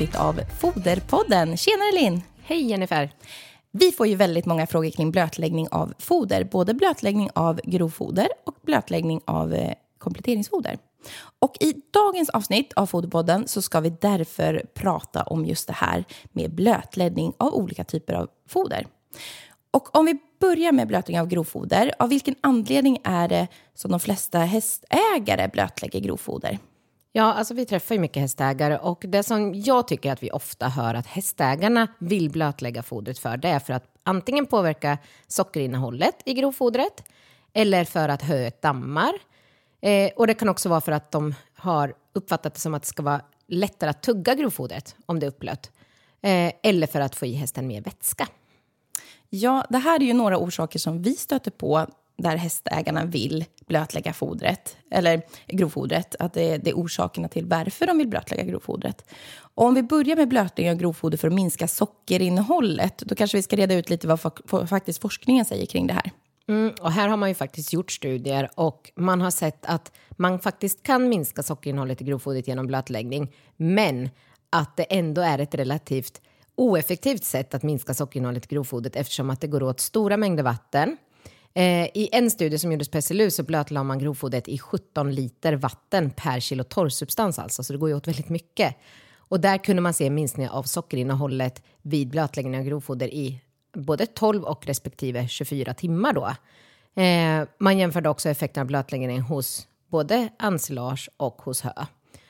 avsnitt av Foderpodden. Tjenare Linn! Hej Jennifer! Vi får ju väldigt många frågor kring blötläggning av foder, både blötläggning av grovfoder och blötläggning av eh, kompletteringsfoder. Och i dagens avsnitt av Foderpodden så ska vi därför prata om just det här med blötläggning av olika typer av foder. Och om vi börjar med blötning av grovfoder, av vilken anledning är det som de flesta hästägare blötlägger grovfoder? Ja, alltså vi träffar ju mycket hästägare och det som jag tycker att vi ofta hör att hästägarna vill blötlägga fodret för, det är för att antingen påverka sockerinnehållet i grovfodret eller för att höet dammar. Eh, och det kan också vara för att de har uppfattat det som att det ska vara lättare att tugga grovfodret om det är upplött. Eh, eller för att få i hästen mer vätska. Ja, det här är ju några orsaker som vi stöter på där hästägarna vill blötlägga fodret, eller grovfodret, att det är, det är orsakerna till varför de vill blötlägga grovfodret. Och om vi börjar med blötning av grovfoder för att minska sockerinnehållet, då kanske vi ska reda ut lite vad fa faktiskt forskningen säger kring det här. Mm, och här har man ju faktiskt gjort studier och man har sett att man faktiskt kan minska sockerinnehållet i grovfodret genom blötläggning, men att det ändå är ett relativt oeffektivt sätt att minska sockerinnehållet i grovfodret eftersom att det går åt stora mängder vatten. Eh, I en studie som gjordes på SLU så blötlade man grovfodret i 17 liter vatten per kilo torrsubstans alltså, så det går ju åt väldigt mycket. Och där kunde man se en minskning av sockerinnehållet vid blötläggning av grovfoder i både 12 och respektive 24 timmar då. Eh, man jämförde också effekten av blötläggning hos både ensilage och hos hö.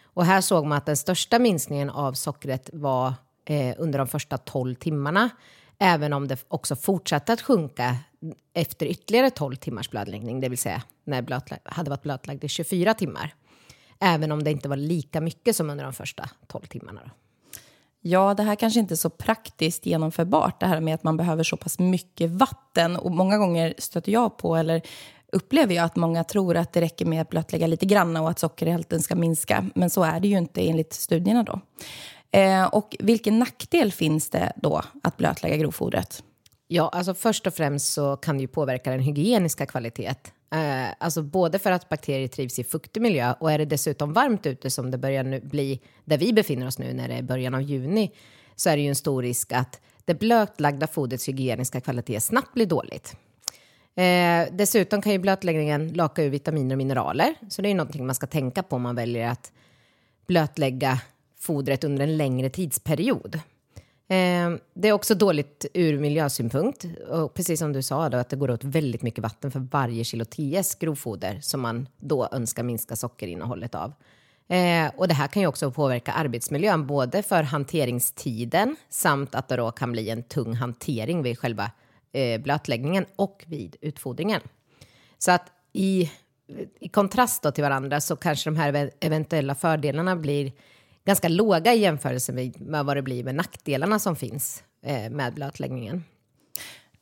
Och här såg man att den största minskningen av sockret var eh, under de första 12 timmarna, även om det också fortsatte att sjunka efter ytterligare 12 timmars blödläggning, det vill säga när blötlä hade varit blötlagd i 24 timmar. Även om det inte var lika mycket som under de första 12 timmarna. Då. Ja, det här kanske inte är så praktiskt genomförbart, det här med att man behöver så pass mycket vatten. Och många gånger stöter jag på, eller upplever jag att många tror att det räcker med att blötlägga lite grann och att sockerhalten ska minska. Men så är det ju inte enligt studierna då. Eh, och vilken nackdel finns det då att blötlägga grovfodret? Ja, alltså först och främst så kan det ju påverka den hygieniska kvaliteten. Eh, alltså både för att bakterier trivs i fuktig miljö och är det dessutom varmt ute som det börjar nu bli där vi befinner oss nu när det är början av juni så är det ju en stor risk att det blötlagda fodrets hygieniska kvalitet snabbt blir dåligt. Eh, dessutom kan ju blötläggningen laka ur vitaminer och mineraler, så det är ju någonting man ska tänka på om man väljer att blötlägga fodret under en längre tidsperiod. Ehm, det är också dåligt ur miljösynpunkt. Och precis som du sa, då, att det går åt väldigt mycket vatten för varje kilo TS grovfoder som man då önskar minska sockerinnehållet av. Ehm, och det här kan ju också påverka arbetsmiljön, både för hanteringstiden samt att det då kan bli en tung hantering vid själva eh, blötläggningen och vid utfodringen. Så att i, i kontrast till varandra så kanske de här eventuella fördelarna blir ganska låga i jämförelse med, med vad det blir med nackdelarna som finns eh, med blötläggningen.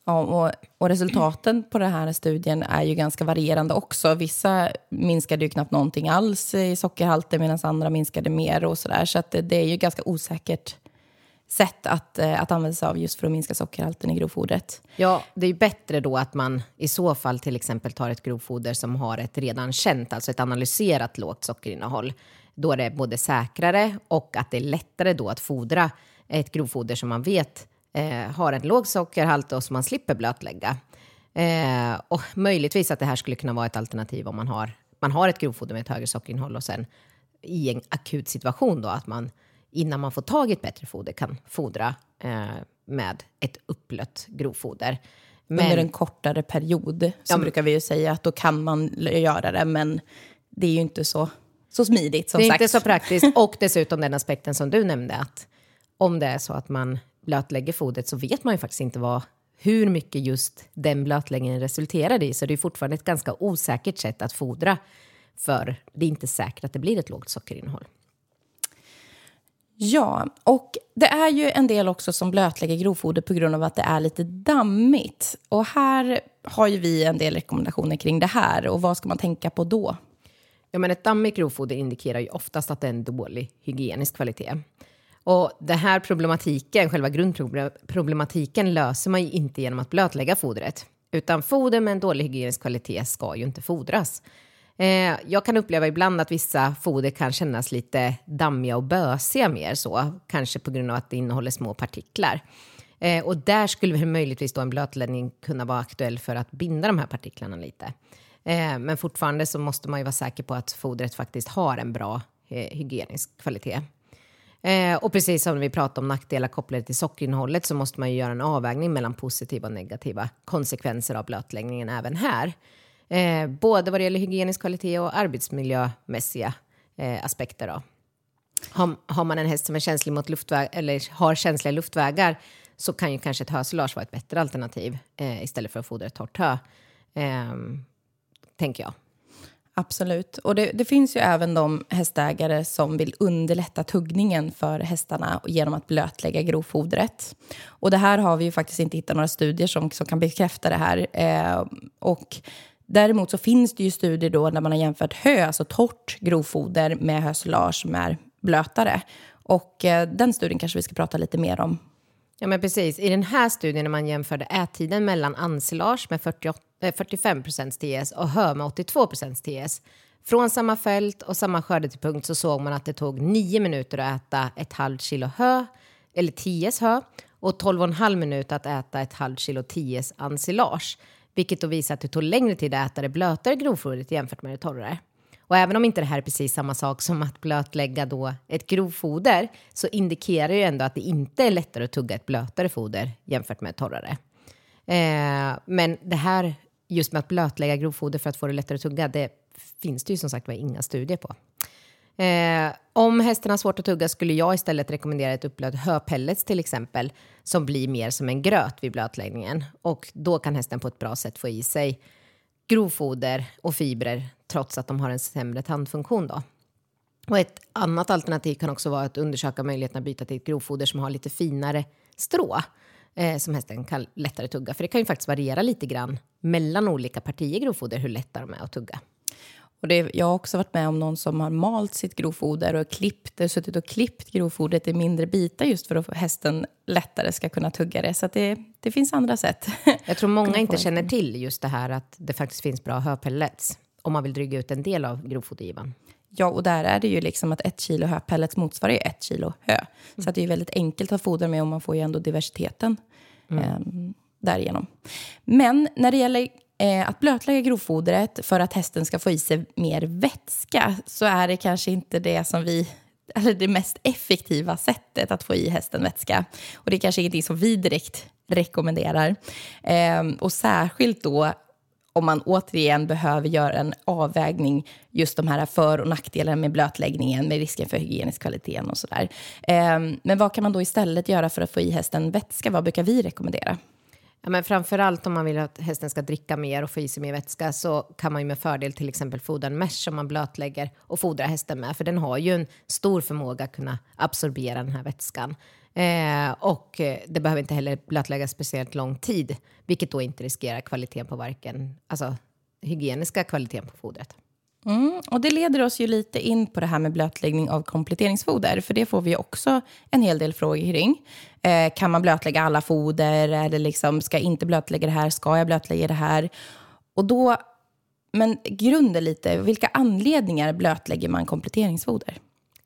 Ja, och, och, resultaten på den här studien är ju ganska varierande också. Vissa minskade ju knappt någonting alls i sockerhalten medan andra minskade mer och sådär. Så att det, det, är ju ganska osäkert sätt att, eh, att använda sig av just för att minska sockerhalten i grovfodret. Ja, det är ju bättre då att man i så fall till exempel tar ett grovfoder som har ett redan känt, alltså ett analyserat lågt sockerinnehåll då det är både säkrare och att det är lättare då att fodra ett grovfoder som man vet eh, har en låg sockerhalt och som man slipper blötlägga. Eh, och möjligtvis att det här skulle kunna vara ett alternativ om man har, man har ett grovfoder med ett högre sockerinnehåll och sen i en akut situation då att man innan man får tag i ett bättre foder kan fodra eh, med ett upplött grovfoder. Men, Under en kortare period så ja, brukar vi ju säga att då kan man göra det, men det är ju inte så så smidigt som sagt. Det är sagt. inte så praktiskt. Och dessutom den aspekten som du nämnde, att om det är så att man blötlägger fodret så vet man ju faktiskt inte vad, hur mycket just den blötläggningen resulterar i. Så det är fortfarande ett ganska osäkert sätt att fodra, för det är inte säkert att det blir ett lågt sockerinnehåll. Ja, och det är ju en del också som blötlägger grovfoder på grund av att det är lite dammigt. Och här har ju vi en del rekommendationer kring det här. Och vad ska man tänka på då? Ja, men ett dammigt grovfoder indikerar ju oftast att det är en dålig hygienisk kvalitet. Och den här problematiken, själva grundproblematiken, löser man ju inte genom att blötlägga fodret. Utan foder med en dålig hygienisk kvalitet ska ju inte fodras. Eh, jag kan uppleva ibland att vissa foder kan kännas lite dammiga och bösiga mer så, kanske på grund av att det innehåller små partiklar. Eh, och där skulle väl möjligtvis då en blötläggning kunna vara aktuell för att binda de här partiklarna lite. Eh, men fortfarande så måste man ju vara säker på att fodret faktiskt har en bra eh, hygienisk kvalitet. Eh, och precis som vi pratade om nackdelar kopplade till sockerinnehållet så måste man ju göra en avvägning mellan positiva och negativa konsekvenser av blötläggningen även här. Eh, både vad det gäller hygienisk kvalitet och arbetsmiljömässiga eh, aspekter. Då. Har, har, man en häst som är känslig mot luftväg eller har känsliga luftvägar så kan ju kanske ett hösilage vara ett bättre alternativ eh, istället för att fodra ett torrt hö. Ehm, Tänker jag. Absolut. Och det, det, finns ju även de hästägare som vill underlätta tuggningen för hästarna genom att blötlägga grovfodret. Och det här har vi ju faktiskt inte hittat några studier som, som kan bekräfta det här. Eh, och däremot så finns det ju studier då där man har jämfört hö, alltså torrt grovfoder, med hösilage som är blötare. Och eh, den studien kanske vi ska prata lite mer om Ja, men precis. I den här studien när man jämförde ättiden mellan ensilage med 48, Eh, 45 procents TS och hö med 82 procents TS från samma fält och samma skördetidpunkt så såg man att det tog 9 minuter att äta ett halvt kilo hö, eller 10 hö, och 12,5 minuter att äta ett halvt kilo 10 ensilage. Vilket då visar att det tog längre tid att äta det blötare grovfodret jämfört med det torrare. Och även om inte det här är precis samma sak som att blötlägga då ett grovfoder så indikerar det ju ändå att det inte är lättare att tugga ett blötare foder jämfört med ett torrare. Eh, men det här just med att blötlägga grovfoder för att få det lättare att tugga, det finns det ju som sagt var inga studier på. Eh, om hästen har svårt att tugga skulle jag istället rekommendera ett upplöd höpellets till exempel, som blir mer som en gröt vid blötläggningen. Och då kan hästen på ett bra sätt få i sig grovfoder och fibrer trots att de har en sämre tandfunktion. Då. Och ett annat alternativ kan också vara att undersöka möjligheten att byta till ett grovfoder som har lite finare strå eh, som hästen kan lättare tugga. För det kan ju faktiskt variera lite grann mellan olika partier grovfoder hur lätta de är att tugga. Och det, jag har också varit med om någon som har malt sitt grovfoder och klippt, suttit och klippt grovfodret i mindre bitar just för att hästen lättare ska kunna tugga det. Så det, det finns andra sätt. Jag tror många inte känner till just det här att det faktiskt finns bra höpellets om man vill dryga ut en del av grovfodergivan. Ja, och där är det ju liksom att ett kilo höpellets motsvarar ju ett kilo hö. Mm. Så det är ju väldigt enkelt att fodra med och man får ju ändå diversiteten mm. eh, därigenom. Men när det gäller eh, att blötlägga grovfodret för att hästen ska få i sig mer vätska så är det kanske inte det som vi eller det mest effektiva sättet att få i hästen vätska. Och det är kanske ingenting som vi direkt rekommenderar. Eh, och särskilt då om man återigen behöver göra en avvägning, just de här för och nackdelarna med blötläggningen, med risken för hygienisk kvalitet och sådär. Ehm, men vad kan man då istället göra för att få i hästen vätska? Vad brukar vi rekommendera? Ja, men framförallt om man vill att hästen ska dricka mer och få i sig mer vätska så kan man ju med fördel till exempel fodra en mesh som man blötlägger och fodrar hästen med. För den har ju en stor förmåga att kunna absorbera den här vätskan. Eh, och eh, det behöver inte heller blötläggas speciellt lång tid, vilket då inte riskerar kvaliteten på varken, alltså hygieniska kvaliteten på fodret. Mm, och det leder oss ju lite in på det här med blötläggning av kompletteringsfoder, för det får vi också en hel del frågor kring. Eh, kan man blötlägga alla foder? Eller liksom, ska jag inte blötlägga det här? Ska jag blötlägga det här? Och då, men grunden lite, vilka anledningar blötlägger man kompletteringsfoder?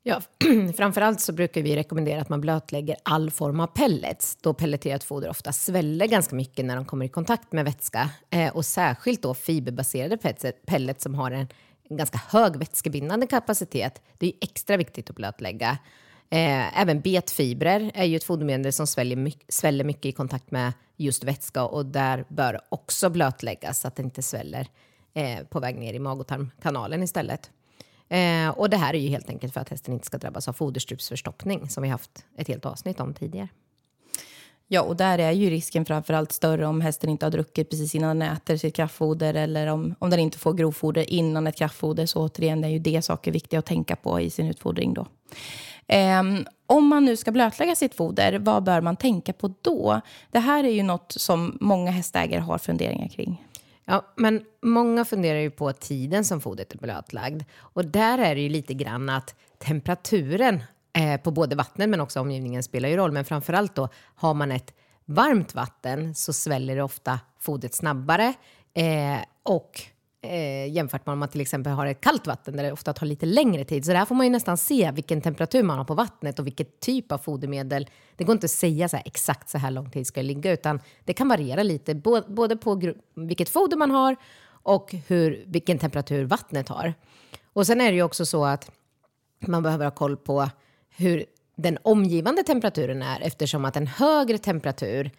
Ja, framförallt så brukar vi rekommendera att man blötlägger all form av pellets då pelleterat foder ofta sväller ganska mycket när de kommer i kontakt med vätska. Eh, och särskilt då fiberbaserade pellets som har en, en ganska hög vätskebindande kapacitet. Det är extra viktigt att blötlägga. Eh, även betfibrer är ju ett fodermedel som sväller mycket, sväller mycket i kontakt med just vätska och där bör också blötläggas så att det inte sväller eh, på väg ner i mag och tarmkanalen istället. Eh, och det här är ju helt enkelt för att hästen inte ska drabbas av foderstrupsförstoppning som vi haft ett helt avsnitt om tidigare. Ja, och där är ju risken framförallt större om hästen inte har druckit precis innan den äter sitt kraftfoder eller om, om den inte får grovfoder innan ett kraftfoder. Så återigen är ju det saker viktiga att tänka på i sin utfodring då. Um, om man nu ska blötlägga sitt foder, vad bör man tänka på då? Det här är ju något som många hästägare har funderingar kring. Ja, men många funderar ju på tiden som fodret är blötlagd. Och där är det ju lite grann att temperaturen eh, på både vattnet men också omgivningen spelar ju roll. Men framförallt då, har man ett varmt vatten så sväller det ofta fodret snabbare. Eh, och eh, jämfört med om man till exempel har ett kallt vatten där det ofta tar lite längre tid. Så där får man ju nästan se vilken temperatur man har på vattnet och vilket typ av fodermedel. Det går inte att säga så exakt så här lång tid ska det ligga utan det kan variera lite både på vilket foder man har och hur, vilken temperatur vattnet har. Och sen är det ju också så att man behöver ha koll på hur den omgivande temperaturen är eftersom att en högre temperatur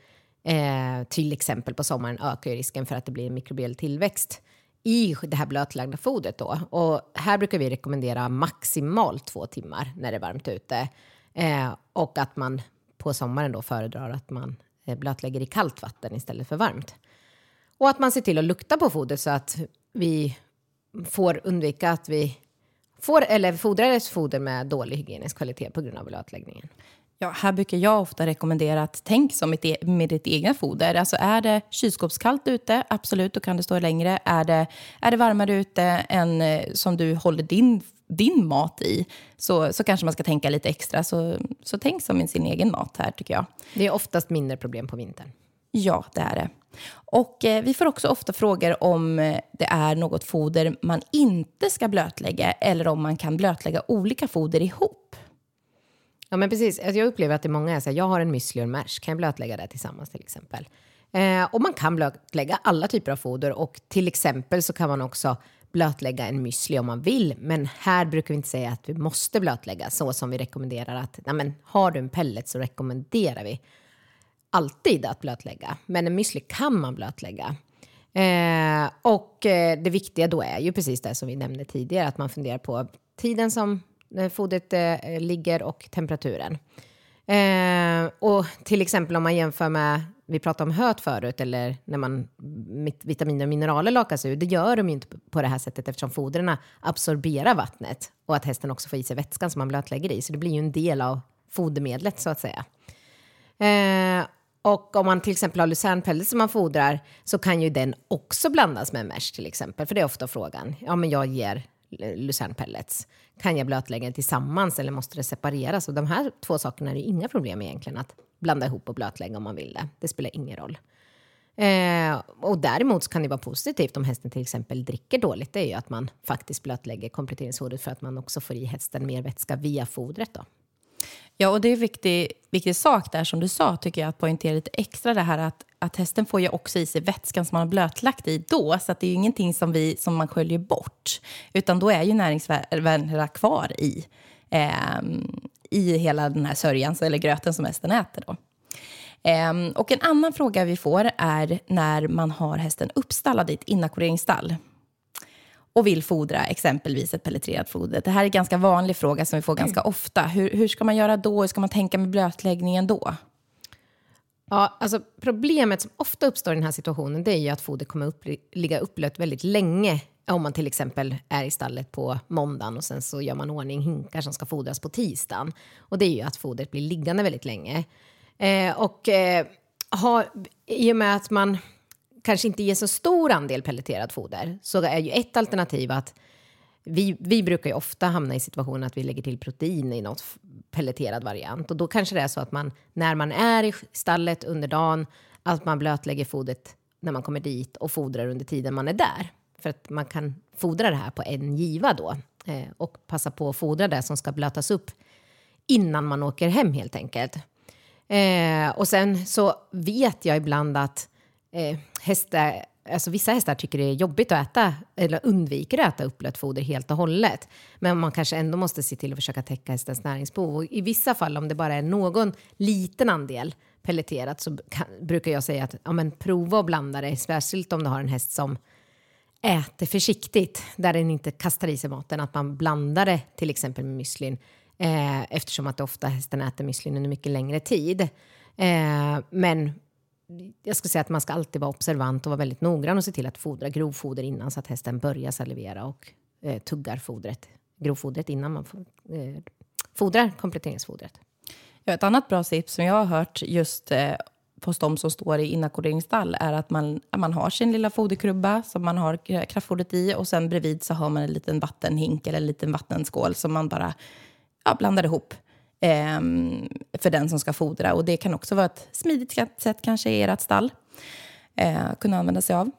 eh, till exempel på sommaren ökar risken för att det blir en mikrobiell tillväxt i det här blötlagda fodret. Då. Och här brukar vi rekommendera maximalt två timmar när det är varmt ute. Eh, och att man på sommaren då föredrar att man eh, blötlägger i kallt vatten istället för varmt. Och att man ser till att lukta på fodret så att vi får undvika att vi får eller fodrar ett foder med dålig hygienisk kvalitet på grund av blötläggningen. Ja, här brukar jag ofta rekommendera att tänk som ett, e- med ditt egna foder. Alltså är det kylskåpskallt ute, absolut, då kan det stå längre. Är det, är det varmare ute än eh, som du håller din, din mat i, så, så kanske man ska tänka lite extra. Så, så tänk som med sin egen mat här, tycker jag. Det är oftast mindre problem på vintern. Ja, det är det. Och eh, vi får också ofta frågor om eh, det är något foder man inte ska blötlägga eller om man kan blötlägga olika foder ihop. Ja, men precis. Alltså, jag upplever att det är många är jag har en müsli och en mash, kan jag blötlägga det tillsammans till exempel? Eh, och man kan blötlägga alla typer av foder och till exempel så kan man också blötlägga en müsli om man vill. Men här brukar vi inte säga att vi måste blötlägga så som vi rekommenderar att nej, men, har du en pellet så rekommenderar vi alltid att blötlägga. Men en müsli kan man blötlägga. Eh, och eh, det viktiga då är ju precis det som vi nämnde tidigare, att man funderar på tiden som när fodret eh, ligger och temperaturen. Eh, och till exempel om man jämför med, vi pratade om höet förut, eller när man vitaminer och mineraler lakas ur, det gör de ju inte på det här sättet eftersom fodren absorberar vattnet och att hästen också får i sig vätskan som man blötlägger i, så det blir ju en del av fodermedlet så att säga. Eh, och om man till exempel har lucernpellets som man fodrar så kan ju den också blandas med en mesh till exempel, för det är ofta frågan. Ja, men jag ger lucernpellets. Kan jag blötlägga det tillsammans eller måste det separeras? Och de här två sakerna är det inga problem egentligen att blanda ihop och blötlägga om man vill det. Det spelar ingen roll. Eh, och däremot kan det vara positivt om hästen till exempel dricker dåligt. Det är ju att man faktiskt blötlägger kompletteringsfodret för att man också får i hästen mer vätska via fodret. Då. Ja, och det är en viktig, viktig sak där som du sa, tycker jag, att poängtera lite extra det här att, att hästen får ju också i sig vätskan som man har blötlagt i då, så att det är ju ingenting som, vi, som man sköljer bort, utan då är ju näringsvärdena kvar i, eh, i hela den här sörjan, eller gröten som hästen äter då. Eh, och en annan fråga vi får är när man har hästen uppstallad i ett inackorderingsstall och vill fodra exempelvis ett pelletrerat foder. Det här är en ganska vanlig fråga som vi får ganska ofta. Hur, hur ska man göra då? Hur ska man tänka med blötläggningen då? Ja, alltså problemet som ofta uppstår i den här situationen det är ju att foder kommer upp, ligga upplött väldigt länge. Om man till exempel är i stallet på måndagen och sen så gör man ordning hinkar som ska fodras på tisdagen. Och det är ju att fodret blir liggande väldigt länge. Eh, och eh, ha, i och med att man kanske inte ger så stor andel pelleterat foder så är ju ett alternativ att vi, vi brukar ju ofta hamna i situationen att vi lägger till protein i något pelleterad variant och då kanske det är så att man när man är i stallet under dagen att man blötlägger fodret när man kommer dit och fodrar under tiden man är där. För att man kan fodra det här på en giva då eh, och passa på att fodra det som ska blötas upp innan man åker hem helt enkelt. Eh, och sen så vet jag ibland att eh, hästar, alltså vissa hästar tycker det är jobbigt att äta eller undviker att äta uppblött foder helt och hållet. Men man kanske ändå måste se till att försöka täcka hästens näringsbehov. Och I vissa fall, om det bara är någon liten andel pelleterat, så kan, brukar jag säga att ja, men prova att blanda det, särskilt om du har en häst som äter försiktigt, där den inte kastar i sig maten, att man blandar det till exempel med müslin, eh, eftersom att ofta hästen äter müslin under mycket längre tid. Eh, men jag skulle säga att man ska alltid vara observant och vara väldigt noggrann och se till att fodra grovfoder innan så att hästen börjar salivera och eh, tuggar fodret, grovfodret innan man eh, fodrar kompletteringsfodret. Ja, ett annat bra tips som jag har hört just eh, hos de som står i inackorderingsstall är att man, man har sin lilla foderkrubba som man har kraftfodret i och sen bredvid så har man en liten vattenhink eller en liten vattenskål som man bara ja, blandar ihop Ehm, för den som ska fodra. Och det kan också vara ett smidigt sätt kanske i ert stall eh, kunna använda sig av.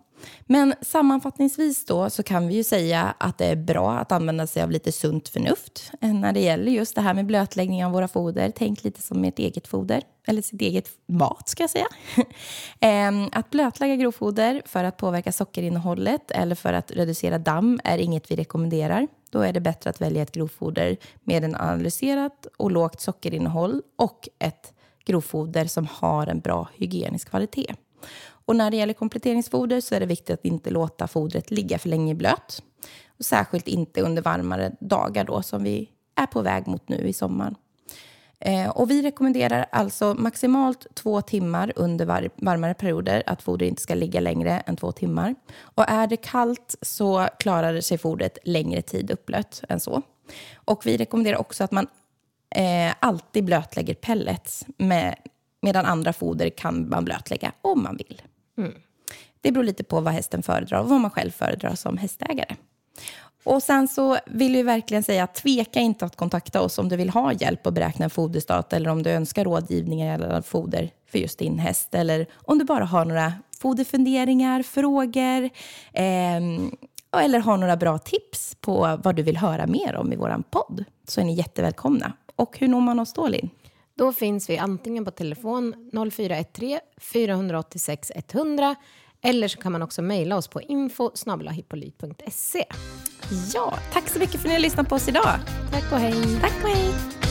Men sammanfattningsvis då så kan vi ju säga att det är bra att använda sig av lite sunt förnuft eh, när det gäller just det här med blötläggning av våra foder. Tänk lite som ert eget foder, eller sitt eget mat ska jag säga. Ehm, att blötlägga grovfoder för att påverka sockerinnehållet eller för att reducera damm är inget vi rekommenderar. Då är det bättre att välja ett grovfoder med en analyserat och lågt sockerinnehåll och ett grovfoder som har en bra hygienisk kvalitet. Och när det gäller kompletteringsfoder så är det viktigt att inte låta fodret ligga för länge blöt. Och särskilt inte under varmare dagar då som vi är på väg mot nu i sommar. Eh, och vi rekommenderar alltså maximalt två timmar under var varmare perioder att fodret inte ska ligga längre än två timmar. Och är det kallt så klarar sig fodret längre tid uppblött än så. Och vi rekommenderar också att man eh, alltid blötlägger pellets med, medan andra foder kan man blötlägga om man vill. Mm. Det beror lite på vad hästen föredrar och vad man själv föredrar som hästägare. Och sen så vill vi verkligen säga, tveka inte att kontakta oss om du vill ha hjälp att beräkna en foderstat eller om du önskar rådgivning eller foder för just din häst eller om du bara har några foderfunderingar, frågor eh, eller har några bra tips på vad du vill höra mer om i vår podd så är ni jättevälkomna. Och hur når man oss då, Linn? Då finns vi antingen på telefon 0413 486 100 eller så kan man också mejla oss på info Ja, tack så mycket för att ni har lyssnat på oss idag. Tack och hej. Tack och hej.